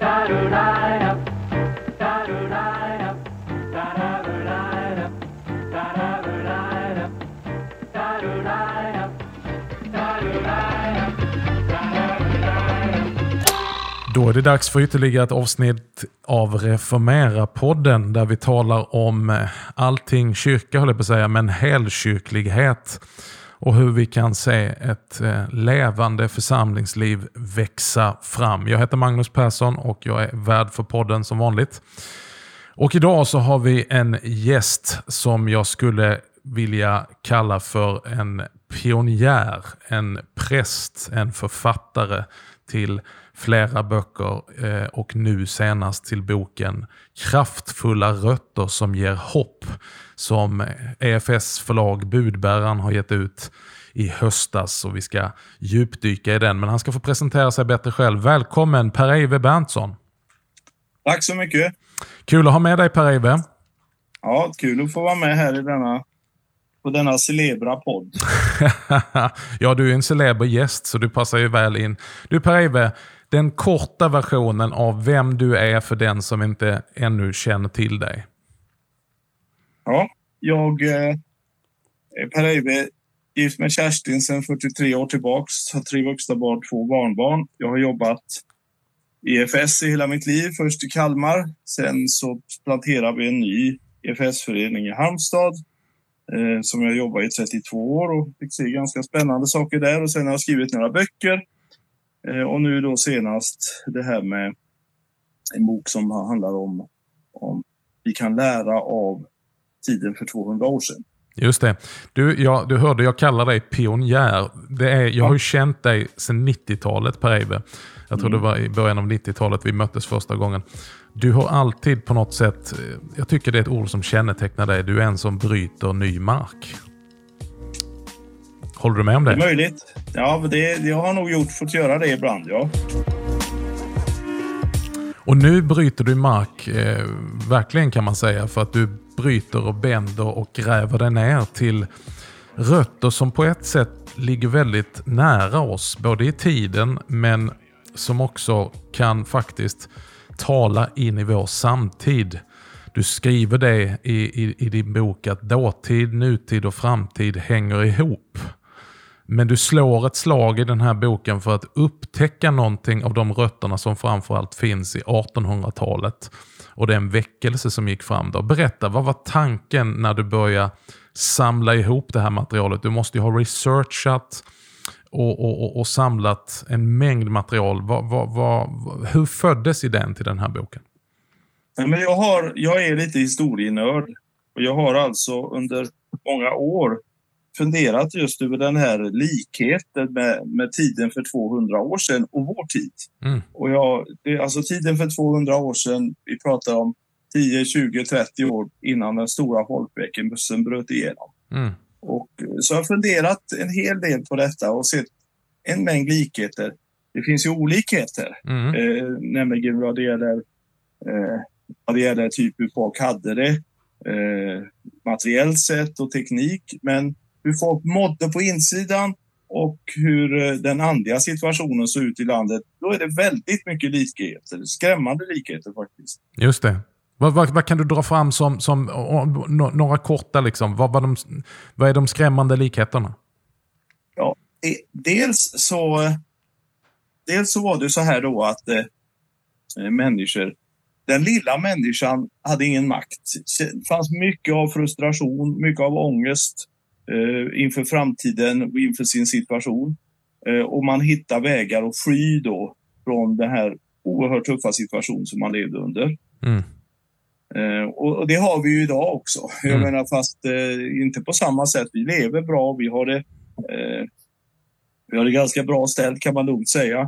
Då är det dags för ytterligare ett avsnitt av Reformera-podden där vi talar om allting kyrka, höll jag på att säga, men helkyrklighet och hur vi kan se ett eh, levande församlingsliv växa fram. Jag heter Magnus Persson och jag är värd för podden som vanligt. Och idag så har vi en gäst som jag skulle vilja kalla för en pionjär, en präst, en författare till flera böcker eh, och nu senast till boken Kraftfulla rötter som ger hopp som EFS förlag Budbäraren har gett ut i höstas och vi ska djupdyka i den. Men han ska få presentera sig bättre själv. Välkommen Per-Eive Berntsson. Tack så mycket. Kul att ha med dig Per-Eive. Ja, kul att få vara med här i denna, på denna celebra podd. ja, du är en celeber gäst så du passar ju väl in. Du Per-Eive, den korta versionen av vem du är för den som inte ännu känner till dig. Ja, jag eh, är Per Eibe, gift med Kerstin sedan 43 år tillbaks. Har tre vuxna barn, två barnbarn. Jag har jobbat i EFS i hela mitt liv. Först i Kalmar. Sen så planterade vi en ny EFS-förening i Halmstad eh, som jag jobbade i 32 år och fick se ganska spännande saker där. Och sen har jag skrivit några böcker. Eh, och nu då senast det här med en bok som handlar om, om vi kan lära av tiden för 200 år sedan. Just det. Du, ja, du hörde, jag kallar dig pionjär. Det är, jag ja. har ju känt dig sedan 90-talet Per Eibe. Jag tror mm. det var i början av 90-talet vi möttes första gången. Du har alltid på något sätt, jag tycker det är ett ord som kännetecknar dig, du är en som bryter ny mark. Håller du med om det? Det är möjligt. Ja, det, jag har nog gjort, fått göra det ibland, ja. Och nu bryter du mark, eh, verkligen kan man säga, för att du bryter och bänder och gräver dig ner till rötter som på ett sätt ligger väldigt nära oss, både i tiden men som också kan faktiskt tala in i vår samtid. Du skriver det i, i, i din bok att dåtid, nutid och framtid hänger ihop. Men du slår ett slag i den här boken för att upptäcka någonting av de rötterna som framförallt finns i 1800-talet. Och det är en väckelse som gick fram då. Berätta, vad var tanken när du började samla ihop det här materialet? Du måste ju ha researchat och, och, och, och samlat en mängd material. Vad, vad, vad, hur föddes idén till den här boken? Men jag, har, jag är lite historienörd. Och jag har alltså under många år funderat just över den här likheten med, med tiden för 200 år sedan och vår tid. Mm. Och jag, det, alltså tiden för 200 år sedan, vi pratar om 10, 20, 30 år innan den stora folkväckelsen bröt igenom. Mm. Och, så jag har funderat en hel del på detta och sett en mängd likheter. Det finns ju olikheter, mm. eh, nämligen vad det gäller, eh, vad det gäller typ hur folk hade det, eh, materiellt sett och teknik. Men hur folk mådde på insidan och hur eh, den andliga situationen såg ut i landet, då är det väldigt mycket likheter. Skrämmande likheter faktiskt. Just det. Vad, vad, vad kan du dra fram som, som några korta, liksom, vad, vad, de, vad är de skrämmande likheterna? Ja, dels så, dels så var det så här då att eh, människor, den lilla människan hade ingen makt. Det fanns mycket av frustration, mycket av ångest eh, inför framtiden och inför sin situation. Eh, och man hittar vägar att fly då från den här oerhört tuffa situation som man levde under. Mm. Eh, och, och, det har vi ju idag också. Mm. Jag menar fast eh, inte på samma sätt. Vi lever bra, vi har det, eh, vi har det ganska bra ställt kan man lugnt säga.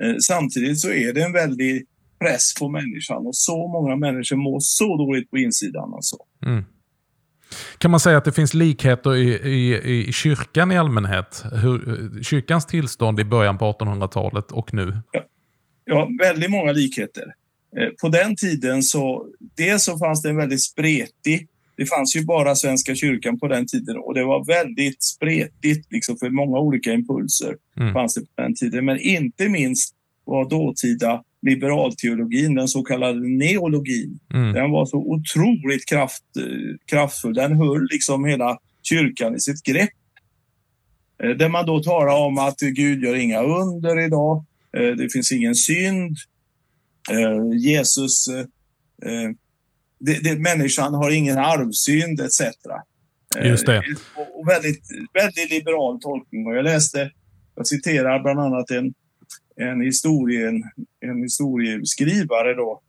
Eh, samtidigt så är det en väldig press på människan och så många människor mår så dåligt på insidan. Alltså. Mm. Kan man säga att det finns likheter i, i, i kyrkan i allmänhet? Hur, kyrkans tillstånd i början på 1800-talet och nu? Ja, ja, väldigt många likheter. Eh, på den tiden så, dels så fanns det en väldigt spretig det fanns ju bara Svenska kyrkan på den tiden och det var väldigt spretigt liksom för många olika impulser mm. fanns det på den tiden. Men inte minst var dåtida liberalteologin, den så kallade neologin. Mm. Den var så otroligt kraft, kraftfull. Den höll liksom hela kyrkan i sitt grepp. Eh, där man då talar om att Gud gör inga under idag. Eh, det finns ingen synd. Eh, Jesus, det, det, människan har ingen arvsynd etc. Just det. Och väldigt, väldigt liberal tolkning. Och jag läste, jag citerar bland annat en, en, historien, en historieskrivare då,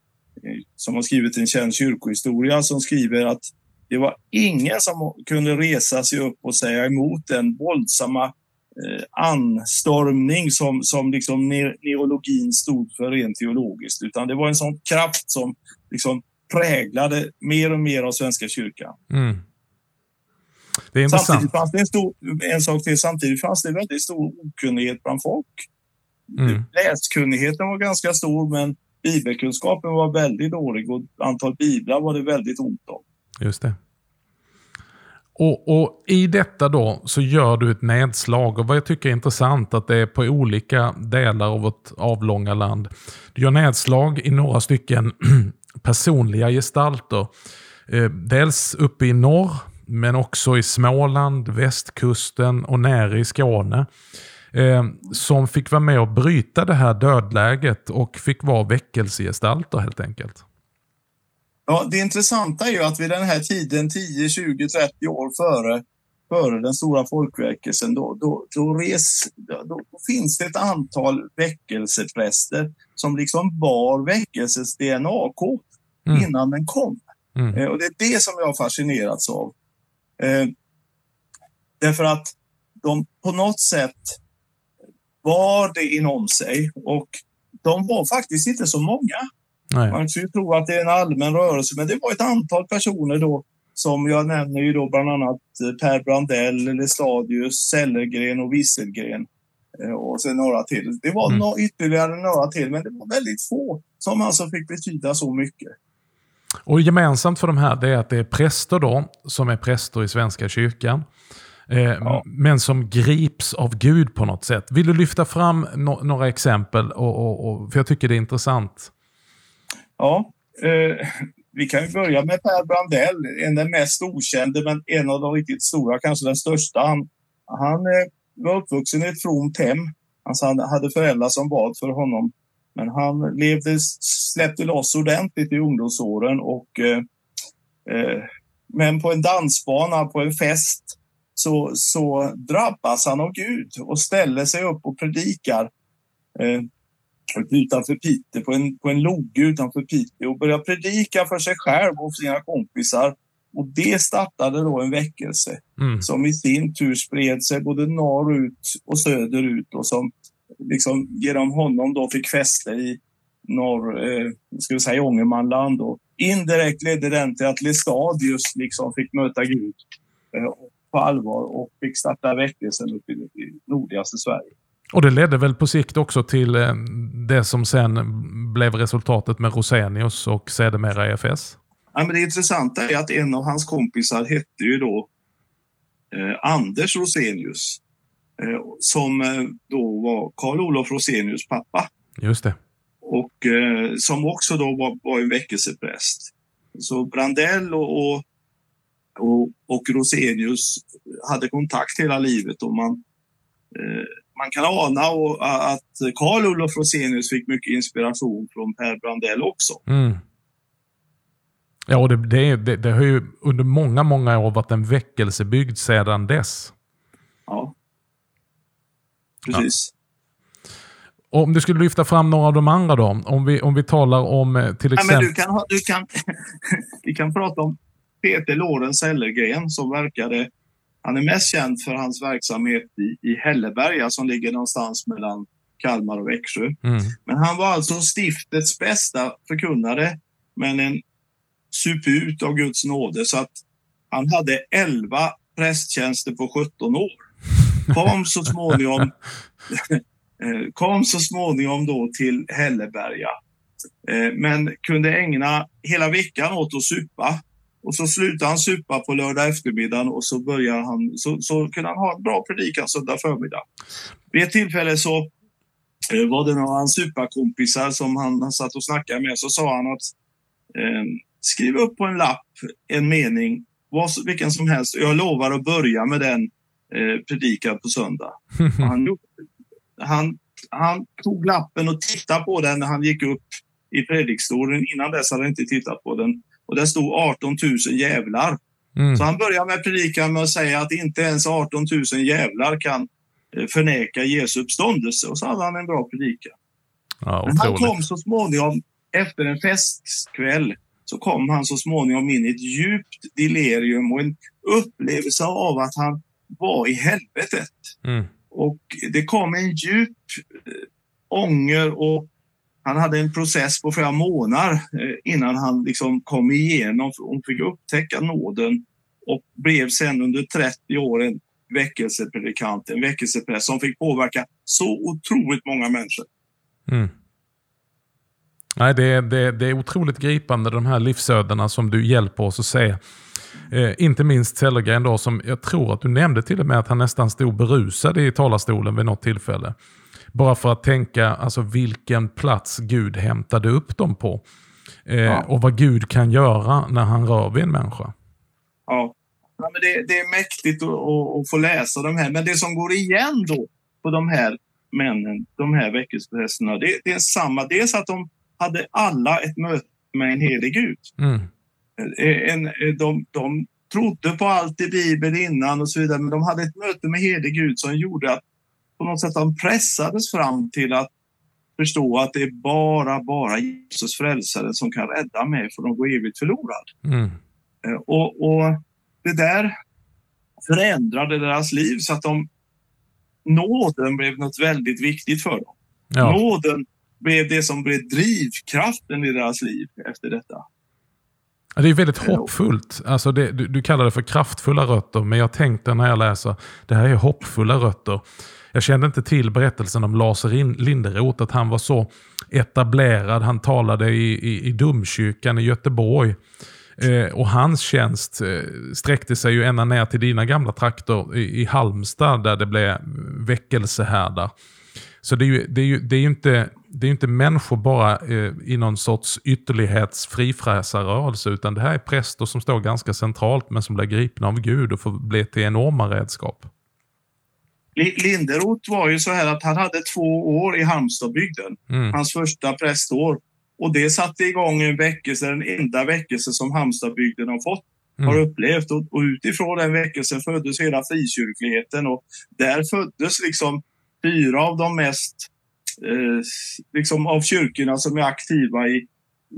som har skrivit en känd kyrkohistoria som skriver att det var ingen som kunde resa sig upp och säga emot den våldsamma eh, anstormning som, som liksom ne neologin stod för rent teologiskt. Utan det var en sån kraft som liksom präglade mer och mer av Svenska kyrkan. Mm. Det är intressant. Samtidigt fanns det en, stor, en sak till, samtidigt fanns det väldigt stor okunnighet bland folk. Mm. Läskunnigheten var ganska stor men bibelkunskapen var väldigt dålig och antal biblar var det väldigt ont om. Just det. Och, och, I detta då så gör du ett nedslag och vad jag tycker är intressant att det är på olika delar av vårt avlånga land. Du gör nedslag i några stycken personliga gestalter. Eh, dels uppe i norr men också i Småland, västkusten och nere i Skåne. Eh, som fick vara med och bryta det här dödläget och fick vara väckelsegestalter helt enkelt. Ja, det intressanta är ju att vid den här tiden, 10, 20, 30 år före, före den stora folkväckelsen, då, då, då, res, då, finns det ett antal väckelsepräster som liksom bar väckelsens DNA-kod mm. innan den kom. Mm. Eh, och det är det som jag fascinerats av. Eh, därför att de på något sätt var det inom sig och de var faktiskt inte så många. Nej. Man skulle tro att det är en allmän rörelse, men det var ett antal personer då som jag nämner ju då bland annat eh, Per Brandell, Lestadius, Sellergren och Wisselgren. Eh, och sen några till. Det var mm. ytterligare några till, men det var väldigt få som alltså fick betyda så mycket. Och gemensamt för de här det är att det är präster då, som är präster i Svenska kyrkan. Eh, ja. Men som grips av Gud på något sätt. Vill du lyfta fram no några exempel? Och, och, och, för jag tycker det är intressant. Ja, eh, vi kan ju börja med Per Brandell, en av den mest okände men en av de riktigt stora, kanske den största. Han, han eh, var uppvuxen i ett fromt hem. Alltså han hade föräldrar som bad för honom. Men han levde, släppte loss ordentligt i ungdomsåren och eh, eh, men på en dansbana, på en fest, så, så drabbas han av Gud och ställer sig upp och predikar. Eh, utanför Piteå, på en, på en logge utanför Piteå och började predika för sig själv och sina kompisar. Och det startade då en väckelse mm. som i sin tur spred sig både norrut och söderut och som liksom genom honom då fick fäste i norr, eh, ska vi säga Ångermanland och indirekt ledde den till att Lestadius liksom fick möta Gud eh, på allvar och fick starta väckelsen uppe i, i nordligaste Sverige. Och det ledde väl på sikt också till eh, det som sen blev resultatet med Rosenius och sedermera EFS? Ja, men det intressanta är att en av hans kompisar hette ju då eh, Anders Rosenius. Eh, som eh, då var Karl Olof Rosenius pappa. Just det. Och eh, som också då var, var en väckelsepräst. Så Brandell och, och, och, och Rosenius hade kontakt hela livet och man eh, man kan ana och, att Karl Olof Rosenius fick mycket inspiration från Per Brandell också. Mm. Ja, och det, det, det, det, har ju under många, många år varit en väckelsebygd sedan dess. Ja, precis. Ja. Om du skulle lyfta fram några av de andra då? Om vi, om vi talar om eh, till exempel... Ja, men du kan, du kan, vi kan prata om Peter Lorenz Ellergren som verkade han är mest känd för hans verksamhet i, i Hälleberga som ligger någonstans mellan Kalmar och Växjö. Mm. Men han var alltså stiftets bästa förkunnare, men en suput av Guds nåde. Så att han hade 11 prästtjänster på 17 år. Kom så småningom, eh, kom så småningom då till Hälleberga. Eh, men kunde ägna hela veckan åt att supa och så slutar han supa på lördag eftermiddag och så börjar han, så, så kunde han ha en bra predikan söndag förmiddag. Vid ett tillfälle så eh, var det några av hans superkompisar som han, han satt och snackade med så sa han att eh, skriv upp på en lapp en mening, vad, vilken som helst. Jag lovar att börja med den eh, predikan på söndag. han, han, han tog lappen och tittade på den när han gick upp i predikstolen. Innan dess hade han inte tittat på den. Och där stod 18 000 jävlar. Mm. Så han börjar med predikan med att säga att inte ens 18 000 jävlar kan eh, förneka Jesu uppståndelse. Och så hade han en bra predikan. Ja, Men han kom så småningom, efter en festkväll, så kom han så småningom in i ett djupt delirium och en upplevelse av att han var i helvetet. Mm. Och det kom en djup eh, ånger och han hade en process på flera månader eh, innan han liksom kom igenom och fick upptäcka nåden och blev sen under 30 år en väckelsepredikant, en väckelsepräst som fick påverka så otroligt många människor. Mm. Nej, det, det, det är otroligt gripande de här livsödena som du hjälper oss att se. Eh, inte minst Sellergren då som jag tror att du nämnde till och med att han nästan stod berusad i talarstolen vid något tillfälle. Bara för att tänka alltså, vilken plats Gud hämtade upp dem på. Eh, ja. Och vad Gud kan göra när han rör vid en människa. Ja, ja men det, det är mäktigt att, att, att, få läsa de här. Men det som går igen då på de här männen, de här väckelseprästerna, det, det är samma. Dels att de hade alla ett möte med en helig Gud. Mm. Eh, en, eh, de, de trodde på allt i Bibeln innan och så vidare, men de hade ett möte med helig Gud som gjorde att på något sätt de pressades fram till att förstå att det är bara, bara Jesus frälsare som kan rädda mig för de går evigt förlorad. Mm. Eh, och, och, det där förändrade deras liv så att de, nåden blev något väldigt viktigt för dem. Ja. Nåden blev det som blev drivkraften i deras liv efter detta. Det är väldigt hoppfullt. Alltså det, du, du, kallar det för kraftfulla rötter, men jag tänkte när jag läser, det här är hoppfulla rötter. Jag kände inte till berättelsen om Lars Linderoth, att han var så etablerad. Han talade i, i, i domkyrkan i Göteborg. Eh, och hans tjänst eh, sträckte sig ju ända ner till dina gamla trakter i, i Halmstad där det blev väckelsehärdar. Så det är ju, det är ju, det är ju inte, det är inte människor bara eh, i någon sorts ytterlighets frifräsarrörelse, utan det här är präster som står ganska centralt men som blir gripna av Gud och får bli till enorma redskap. Linderoth var ju så här att han hade två år i Halmstadbygden, mm. hans första prästår. Och det satte igång en väckelse, den enda väckelse som Halmstadbygden har fått, mm. har upplevt. Och, och utifrån den väckelsen föddes hela frikyrkligheten och där föddes liksom fyra av de mest, liksom av kyrkorna som är aktiva i,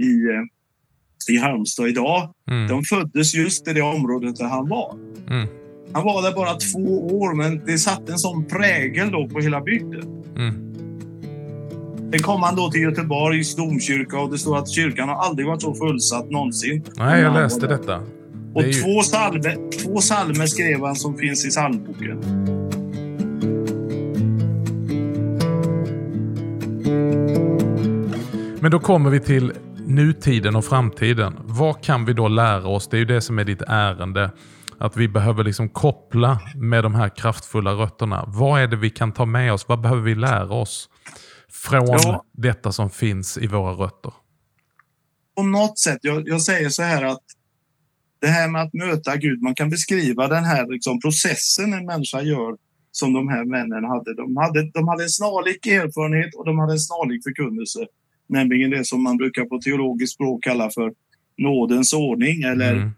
i, eh, i Halmstad idag. Mm. De föddes just i det området där han var. Mm. Han var där bara två år, men det satte en sån prägel då på hela bygden. Mm. Sen kom han då till Göteborgs domkyrka och det står att kyrkan har aldrig varit så fullsatt någonsin. Nej, jag läste detta. Och ju... två, salmer, två salmer skrev han som finns i psalmboken. Men då kommer vi till nutiden och framtiden. Vad kan vi då lära oss? Det är ju det som är ditt ärende. Att vi behöver liksom koppla med de här kraftfulla rötterna. Vad är det vi kan ta med oss? Vad behöver vi lära oss från ja. detta som finns i våra rötter? På något sätt, jag, jag, säger så här att det här med att möta Gud, man kan beskriva den här liksom processen en människa gör som de här männen hade. De hade, de hade en snarlik erfarenhet och de hade en snarlik förkunnelse. Nämligen det som man brukar på teologiskt språk kalla för nådens ordning eller mm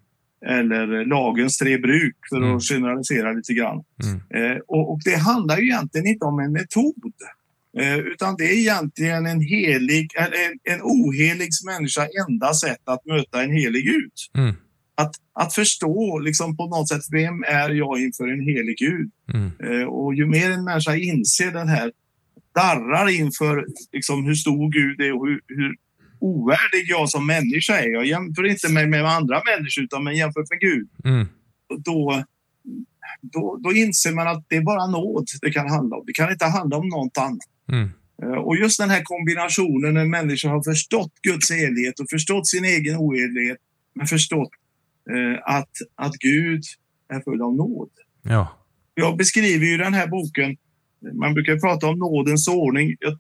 eller lagens tre bruk för mm. att generalisera lite grann. Mm. Eh, och, och, det handlar ju egentligen inte om en metod. Eh, utan det är egentligen en helig, en, en ohelig människa enda sätt att möta en helig Gud. Mm. Att, att förstå liksom på något sätt, vem är jag inför en helig Gud? Mm. Eh, och ju mer en människa inser den här, darrar inför liksom, hur stor Gud är och hur, hur ovärdig jag som människa är. Jag jämför inte mig med andra människor utan men jämfört med Gud. Mm. Då, då, då inser man att det är bara nåd det kan handla om. Det kan inte handla om något annat. Mm. Eh, och just den här kombinationen när människor har förstått Guds helighet och förstått sin egen ohelighet men förstått eh, att, att Gud är full av nåd. Ja. Jag beskriver ju den här boken, man brukar prata om nådens ordning. Jag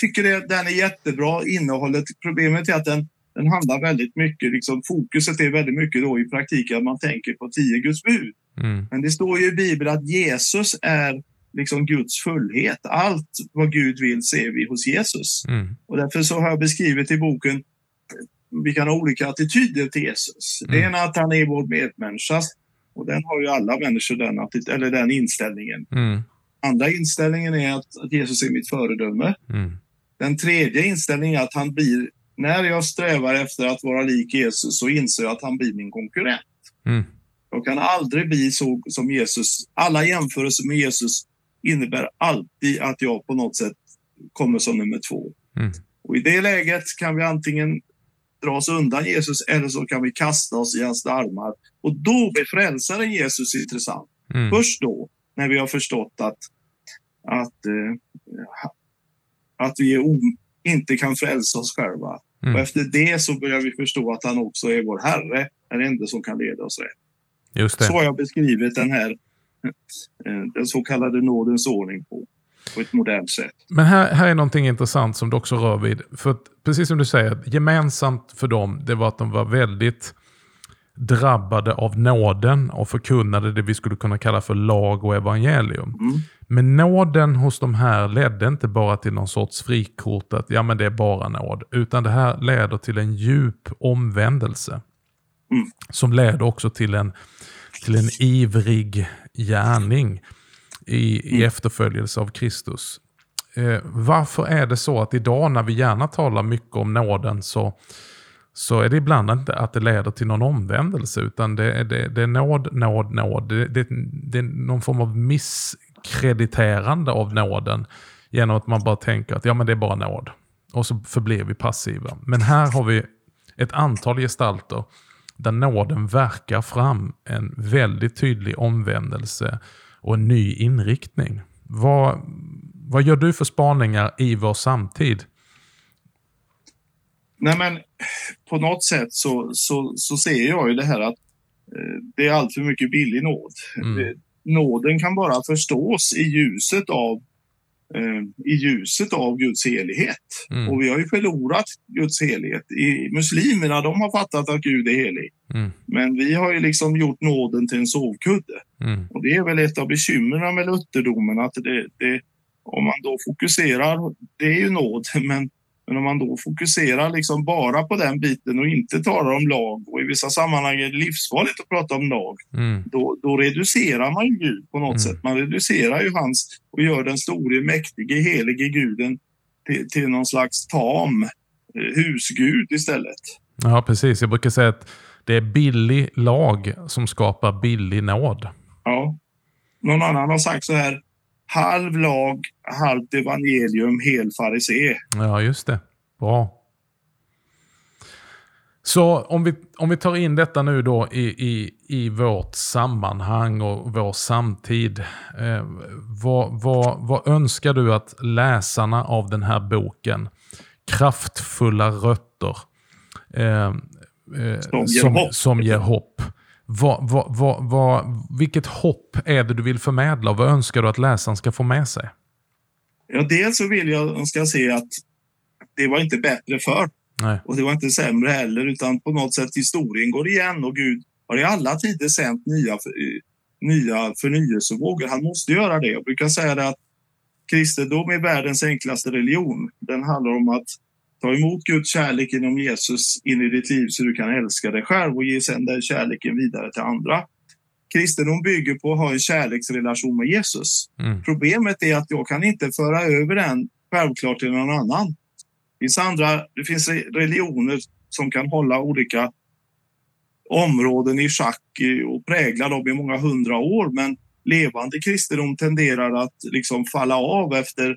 tycker det, den är jättebra, innehållet. Problemet är att den, den handlar väldigt mycket, liksom, fokuset är väldigt mycket då i praktiken att man tänker på tio Guds bud. Mm. Men det står ju i Bibeln att Jesus är liksom Guds fullhet. Allt vad Gud vill ser vi hos Jesus. Mm. Och därför så har jag beskrivit i boken vi kan ha olika attityder till Jesus. Det Mm. ena är att han är vår medmänniska och den har ju alla människor den, eller den inställningen. Mm. Andra inställningen är att, att Jesus är mitt föredöme. Mm. Den tredje inställningen är att han blir, när jag strävar efter att vara lik Jesus så inser jag att han blir min konkurrent. Mm. Jag kan aldrig bli så som Jesus. Alla jämförelser med Jesus innebär alltid att jag på något sätt kommer som nummer två. Mm. Och I det läget kan vi antingen dra oss undan Jesus eller så kan vi kasta oss i hans armar. Och då blir frälsaren Jesus intressant. Mm. Först då, när vi har förstått att, att, eh, att vi o, inte kan frälsa oss själva. Mm. Och efter det så börjar vi förstå att han också är vår Herre, den enda som kan leda oss rätt. Just det. Så har jag beskrivit den här eh, den så kallade nådens ordning på, på ett modernt sätt. Men här, här är någonting intressant som du också rör vid. För att, precis som du säger, gemensamt för dem det var att de var väldigt drabbade av nåden och förkunnade det vi skulle kunna kalla för lag och evangelium. Mm. Men nåden hos de här ledde inte bara till någon sorts frikort att ja men det är bara nåd. Utan det här leder till en djup omvändelse. Mm. Som leder också till en, till en ivrig gärning i, i Mm. efterföljelse av Kristus. Eh, varför är det så att idag när vi gärna talar mycket om nåden så, så är det ibland inte att det leder till någon omvändelse utan det är, det, det är nåd, nåd, nåd. Det, det, det är någon form av misskrediterande av nåden genom att man bara tänker att ja, men det är bara nåd. Och så förblir vi passiva. Men här har vi ett antal gestalter där nåden verkar fram en väldigt tydlig omvändelse och en ny inriktning. Vad, vad gör du för spaningar i vår samtid? Nej, men på något sätt så, så, så ser jag ju det här att eh, det är allt för mycket billig nåd. Mm. Nåden kan bara förstås i ljuset av eh, i ljuset av Guds helighet. Mm. Och vi har ju förlorat Guds helighet. I, muslimerna de har fattat att Gud är helig. Mm. Men vi har ju liksom gjort nåden till en sovkudde. Mm. Och det är väl ett av bekymren med lutherdomen att det, det, om man då fokuserar, det är ju nåd, men, men om man då fokuserar liksom bara på den biten och inte talar om lag och i vissa sammanhang är det livsfarligt att prata om lag, Mm. då, då reducerar man Gud på något Mm. sätt. Man reducerar ju hans och gör den store, mäktige, helige guden till, till någon slags tam eh, husgud istället. Ja, precis. Jag brukar säga att det är billig lag som skapar billig nåd. Ja. Någon annan har sagt så här, halv lag, halvt evangelium, hel farisé. Ja, just det. Bra. Så om vi, om vi tar in detta nu då i, i, i vårt sammanhang och vår samtid. Eh, vad, vad, vad önskar du att läsarna av den här boken, Kraftfulla rötter, eh, eh, Som ger som, som ger hopp. Vad, vad, vad, vad, vilket hopp är det du vill förmedla och vad önskar du att läsaren ska få med sig? Ja, dels så vill jag de ska se att det var inte bättre förr Nej. och det var inte sämre heller, utan på något sätt historien går igen och Gud har i alla tider sänt nya, för- nya förnyelsevågor. Han måste göra det. Jag brukar säga det att kristendom är världens enklaste religion. Den handlar om att ta emot Guds kärlek genom Jesus in i ditt liv så du kan älska dig själv och ge sedan den kärleken vidare till andra. Kristendom bygger på att ha en kärleksrelation med Jesus. Mm. Problemet är att jag kan inte föra över den självklart till någon annan. Det finns, andra, det finns re- religioner som kan hålla olika områden i schack och prägla dem i många hundra år. Men levande kristendom tenderar att liksom falla av efter, eh,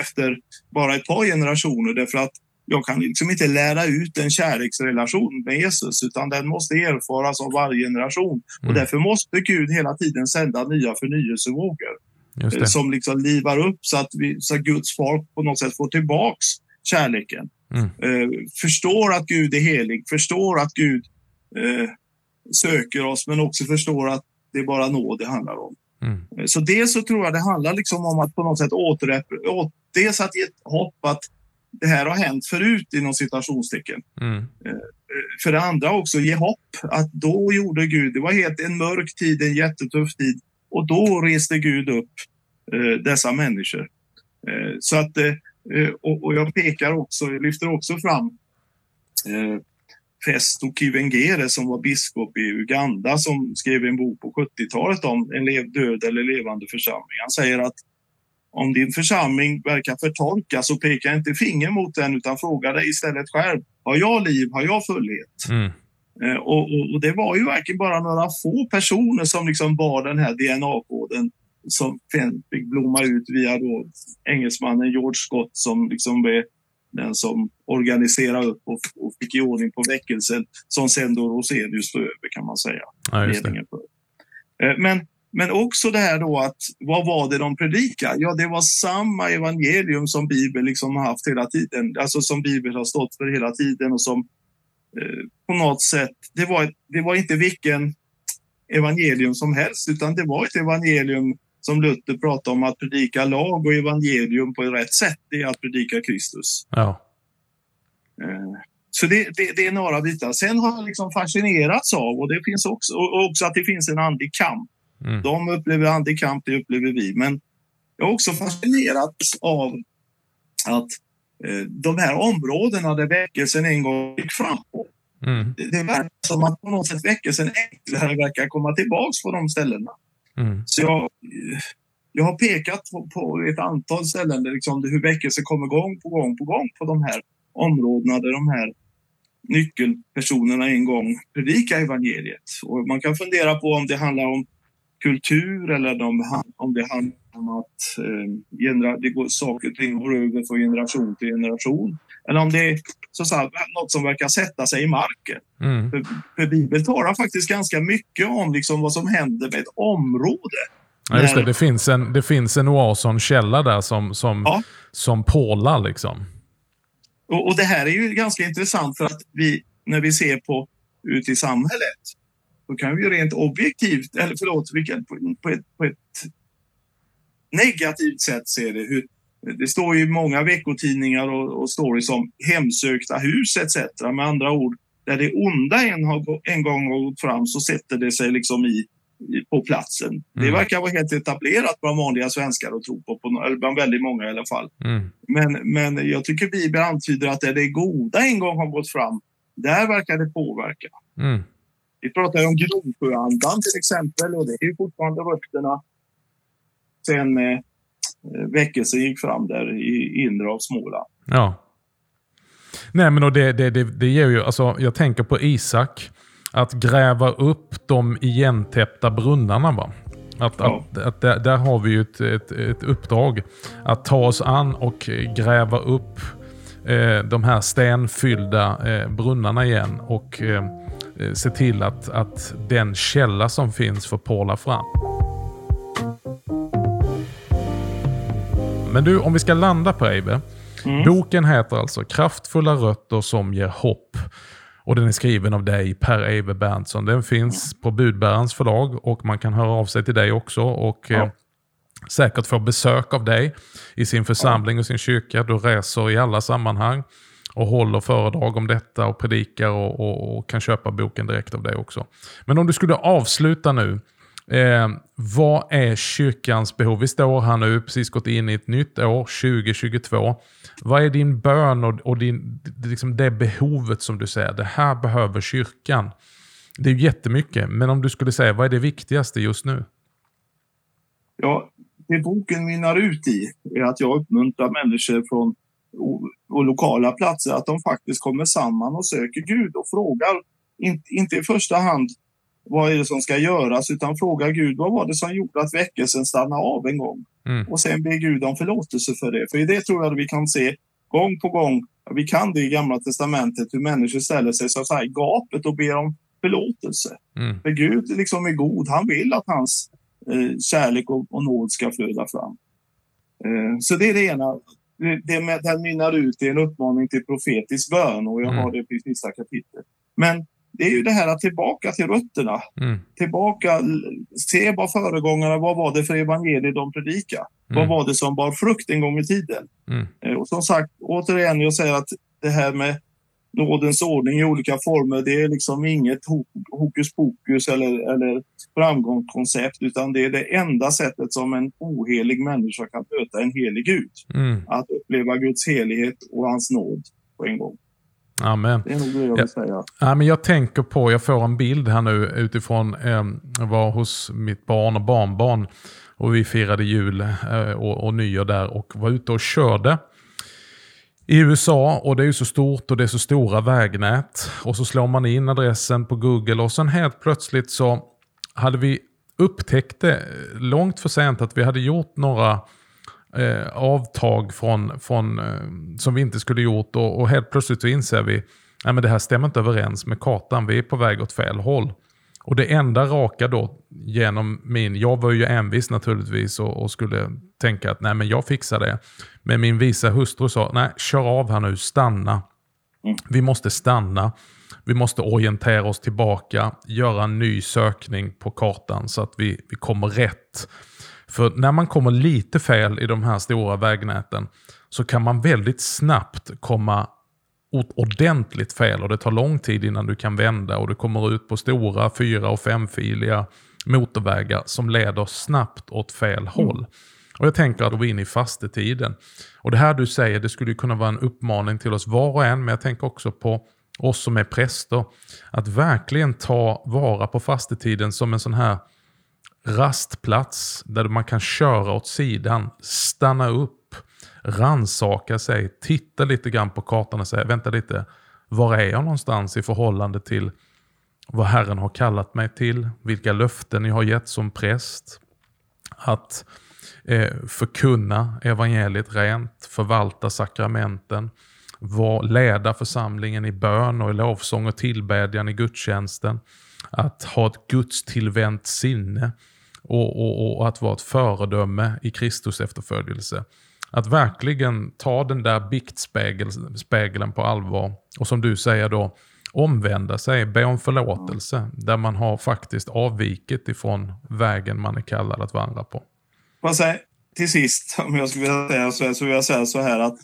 efter bara ett par generationer därför att jag kan liksom inte lära ut en kärleksrelation med Jesus utan den måste erfaras av varje generation. Och Mm. därför måste Gud hela tiden sända nya förnyelsevågor eh, som liksom livar upp så att, vi, så att Guds folk på något sätt får tillbaks kärleken. Mm. Eh, förstår att Gud är helig, förstår att Gud eh, söker oss men också förstår att det är bara nåd det handlar om. Mm. Så dels så tror jag det handlar liksom om att på något sätt åter, dels att ge ett hopp att det här har hänt förut inom citationstecken. Mm. Eh, för det andra också ge hopp att då gjorde Gud, det var helt en mörk tid, en jättetuff tid och då reste Gud upp eh, dessa människor. Eh, så att, eh, och, och, jag pekar också, jag lyfter också fram Festo Kivengere som var biskop i Uganda som skrev en bok på 70-talet om en död eller levande församling. Han säger att om din församling verkar förtorka så peka inte finger mot den utan fråga dig istället själv. Har jag liv? Har jag fullhet? Mm. Eh, och, och, och, det var ju verkligen bara några få personer som liksom bar den här DNA-koden som fick blomma ut via då engelsmannen George Scott som liksom är den som organiserade upp och, och fick i ordning på väckelsen som sen då Rosenius tog över kan man säga. Ja, eh, men men också det här då att vad var det de predikade? Ja, det var samma evangelium som Bibeln liksom har haft hela tiden, alltså som Bibeln har stått för hela tiden och som eh, på något sätt, det var, det var inte vilken evangelium som helst, utan det var ett evangelium som Luther pratade om att predika lag och evangelium på rätt sätt, det är att predika Kristus. Ja. Eh, så det, det, det, är några bitar. Sen har jag liksom fascinerats av, och det finns också, och också att det finns en andlig kamp Mm. De upplever andlig kamp, det upplever vi. Men jag är också fascinerad av att eh, de här områdena där väckelsen en gång gick fram. Mm. Det, det verkar som att på något sätt väckelsen enklare verkar komma tillbaks på de ställena. Mm. Så jag, jag har pekat på, på ett antal ställen där liksom hur väckelse kommer gång på gång på gång på de här områdena där de här nyckelpersonerna en gång predikar evangeliet. Och man kan fundera på om det handlar om kultur eller om det handlar om att eh, det går, saker och ting går över från generation till generation. Eller om det är så att säga, något som verkar sätta sig i marken. Mm. För, för Bibeln talar faktiskt ganska mycket om liksom vad som händer med ett område. Ja, just det. Det finns en, det finns en oas och en källa där som, som, ja. som pålar. Liksom. Och, och, det här är ju ganska intressant för att vi, när vi ser på ut i samhället då kan vi rent objektivt, eller förlåt, på, ett, på ett negativt sätt se det. Hur, det står ju i många veckotidningar och, och stories om hemsökta hus etc. Med andra ord, där det onda en, har, en gång har gått fram så sätter det sig liksom i, i på platsen. Mm. Det verkar vara helt etablerat bland vanliga svenskar att tro på, på eller bland väldigt många i alla fall. Mm. Men, men jag tycker Bibeln antyder att där det goda en gång har gått fram, där verkar det påverka. Mm. Vi pratar om Gnosjöandan till exempel och det är ju fortfarande rötterna sen eh, väckelsen gick fram där i inre av Småland. Ja. Nej men och det, det, det, det ger ju, alltså jag tänker på Isak. Att gräva upp de igentäppta brunnarna. Va? Att, ja. att, att där, där, har vi ju ett, ett, ett, uppdrag. Att ta oss an och gräva upp eh, de här stenfyllda eh, brunnarna igen. Och eh, Eh, se till att, att den källa som finns får påla fram. Men du, om vi ska landa på Eibe. Mm. Boken heter alltså Kraftfulla rötter som ger hopp. Och den är skriven av dig, Per Eibe Berntsson. Den finns mm. på Budbärarens förlag och man kan höra av sig till dig också. Och ja. eh, säkert få besök av dig i sin församling och sin kyrka. Du reser i alla sammanhang och håller föredrag om detta och predikar och, och, och, kan köpa boken direkt av dig också. Men om du skulle avsluta nu. Eh, vad är kyrkans behov? Vi står här nu, precis gått in i ett nytt år, 2022. Vad är din bön och, och din, liksom det behovet som du säger, det här behöver kyrkan? Det är ju jättemycket, men om du skulle säga, vad är det viktigaste just nu? Ja, det boken mynnar ut i är att jag uppmuntrar människor från och lokala platser att de faktiskt kommer samman och söker Gud och frågar, inte i första hand vad är det som ska göras, utan frågar Gud vad var det som gjorde att väckelsen stannade av en gång? Mm. Och sen ber Gud om förlåtelse för det. För i det tror jag att vi kan se gång på gång, vi kan det i Gamla Testamentet, hur människor ställer sig så säga, i gapet och ber om förlåtelse. Mm. För Gud liksom är god, han vill att hans eh, kärlek och, och nåd ska flöda fram. Eh, så det är det ena det, den mynnar ut i en uppmaning till profetisk bön och jag mm. har det i sista kapitlet. Men det är ju det här att tillbaka till rötterna. Mm. Tillbaka, se vad föregångarna, vad var det för evangelier de predikade? Mm. Vad var det som bar frukt en gång i tiden? Mm. Eh, Och som sagt, återigen, jag säger att det här med nådens ordning i olika former, det är liksom inget ho- hokus pokus eller, eller framgångskoncept, utan det är det enda sättet som en ohelig människa kan möta en helig Gud. Mm. Att uppleva Guds helighet och hans nåd på en gång. Amen. Det är nog det jag vill säga. Ja, men jag tänker på, jag får en bild här nu utifrån, eh, var hos mitt barn och barnbarn och vi firade jul eh, och, och nyår där och var ute och körde i USA och det är ju så stort och det är så stora vägnät. Och så slår man in adressen på Google och sen helt plötsligt så hade vi upptäckt det långt för sent att vi hade gjort några eh, avtag från, från, eh, som vi inte skulle gjort och, och helt plötsligt så inser vi att det här stämmer inte överens med kartan. Vi är på väg åt fel håll. Och det enda raka då genom min, jag var ju envis naturligtvis och, och skulle tänka att nej men jag fixar det. Men min visa hustru sa, nej kör av här nu, stanna. Vi måste stanna. Vi måste orientera oss tillbaka, göra en ny sökning på kartan så att vi, vi kommer rätt. För när man kommer lite fel i de här stora vägnäten så kan man väldigt snabbt komma ord- ordentligt fel och det tar lång tid innan du kan vända och du kommer ut på stora fyra och femfiliga motorvägar som leder snabbt åt fel håll. Och jag tänker att vi är inne i fastetiden. Och det här du säger, det skulle kunna vara en uppmaning till oss var och en, men jag tänker också på oss som är präster. Att verkligen ta vara på fastetiden som en sån här rastplats där man kan köra åt sidan, stanna upp, ransaka sig, titta lite grann på kartan och säga vänta lite, var är jag någonstans i förhållande till vad Herren har kallat mig till, vilka löften jag har gett som präst. Att eh, förkunna evangeliet rent, förvalta sakramenten, var, leda församlingen i bön och i lovsång och tillbedjan i gudstjänsten. Att ha ett gudstillvänt sinne och, och, och att vara ett föredöme i Kristus efterföljelse. Att verkligen ta den där biktspegeln på allvar och som du säger då omvända sig, be om förlåtelse där man har faktiskt avvikit ifrån vägen man är kallad att vandra på. Till sist, om jag skulle vilja säga så, här, så vill jag säga så här att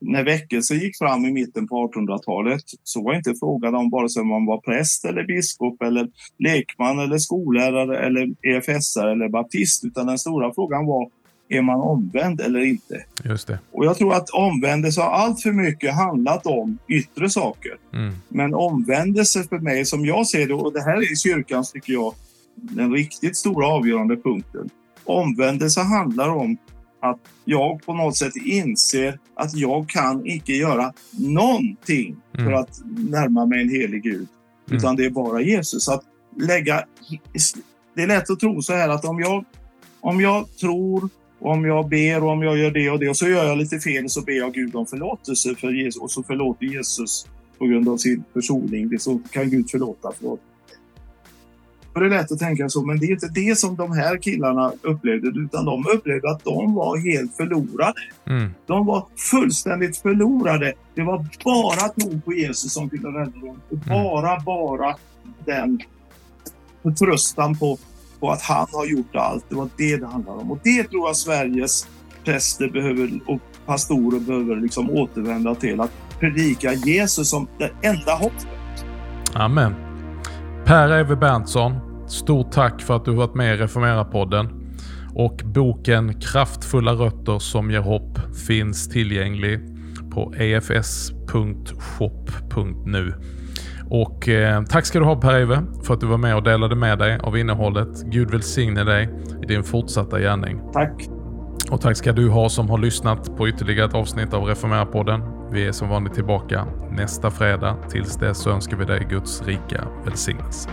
när väckelsen gick fram i mitten på 1800-talet så var inte frågan om vare sig man var präst eller biskop eller lekman eller skollärare eller EFSare eller baptist utan den stora frågan var är man omvänd eller inte? Just det. Och jag tror att omvändelse har allt för mycket handlat om yttre saker. Mm. Men omvändelse för mig, som jag ser det, och det här är kyrkans, tycker jag, den riktigt stora avgörande punkten. Omvändelse handlar om att jag på något sätt inser att jag kan icke göra någonting för Mm. att närma mig en helig Gud. Mm. Utan det är bara Jesus. Att lägga, det är lätt att tro så här att om jag, om jag tror, om jag ber och om jag gör det och det och så gör jag lite fel och så ber jag Gud om förlåtelse för Jesus och så förlåter Jesus på grund av sin försoning. Det så kan Gud förlåta. Förlåt. Och det är lätt att tänka så, men det är inte det som de här killarna upplevde, utan de upplevde att de var helt förlorade. Mm. De var fullständigt förlorade. Det var bara tron på Jesus som kunde rädda dem. Och bara, bara den förtröstan på, på att han har gjort allt. Det var det det handlar om. Och det tror jag Sveriges präster behöver, och pastorer behöver liksom återvända till. Att predika Jesus som det enda hoppet. Amen. Per Eve Berntsson, stort tack för att du varit med i Reformera-podden. Och boken Kraftfulla rötter som ger hopp finns tillgänglig på efs.shop.nu. Och eh, tack ska du ha Per Eve för att du var med och delade med dig av innehållet. Gud välsigne dig i din fortsatta gärning. Tack! Och tack ska du ha som har lyssnat på ytterligare ett avsnitt av Reformera-podden. Vi är som vanligt tillbaka nästa fredag. Tills dess så önskar vi dig Guds rika välsignelse.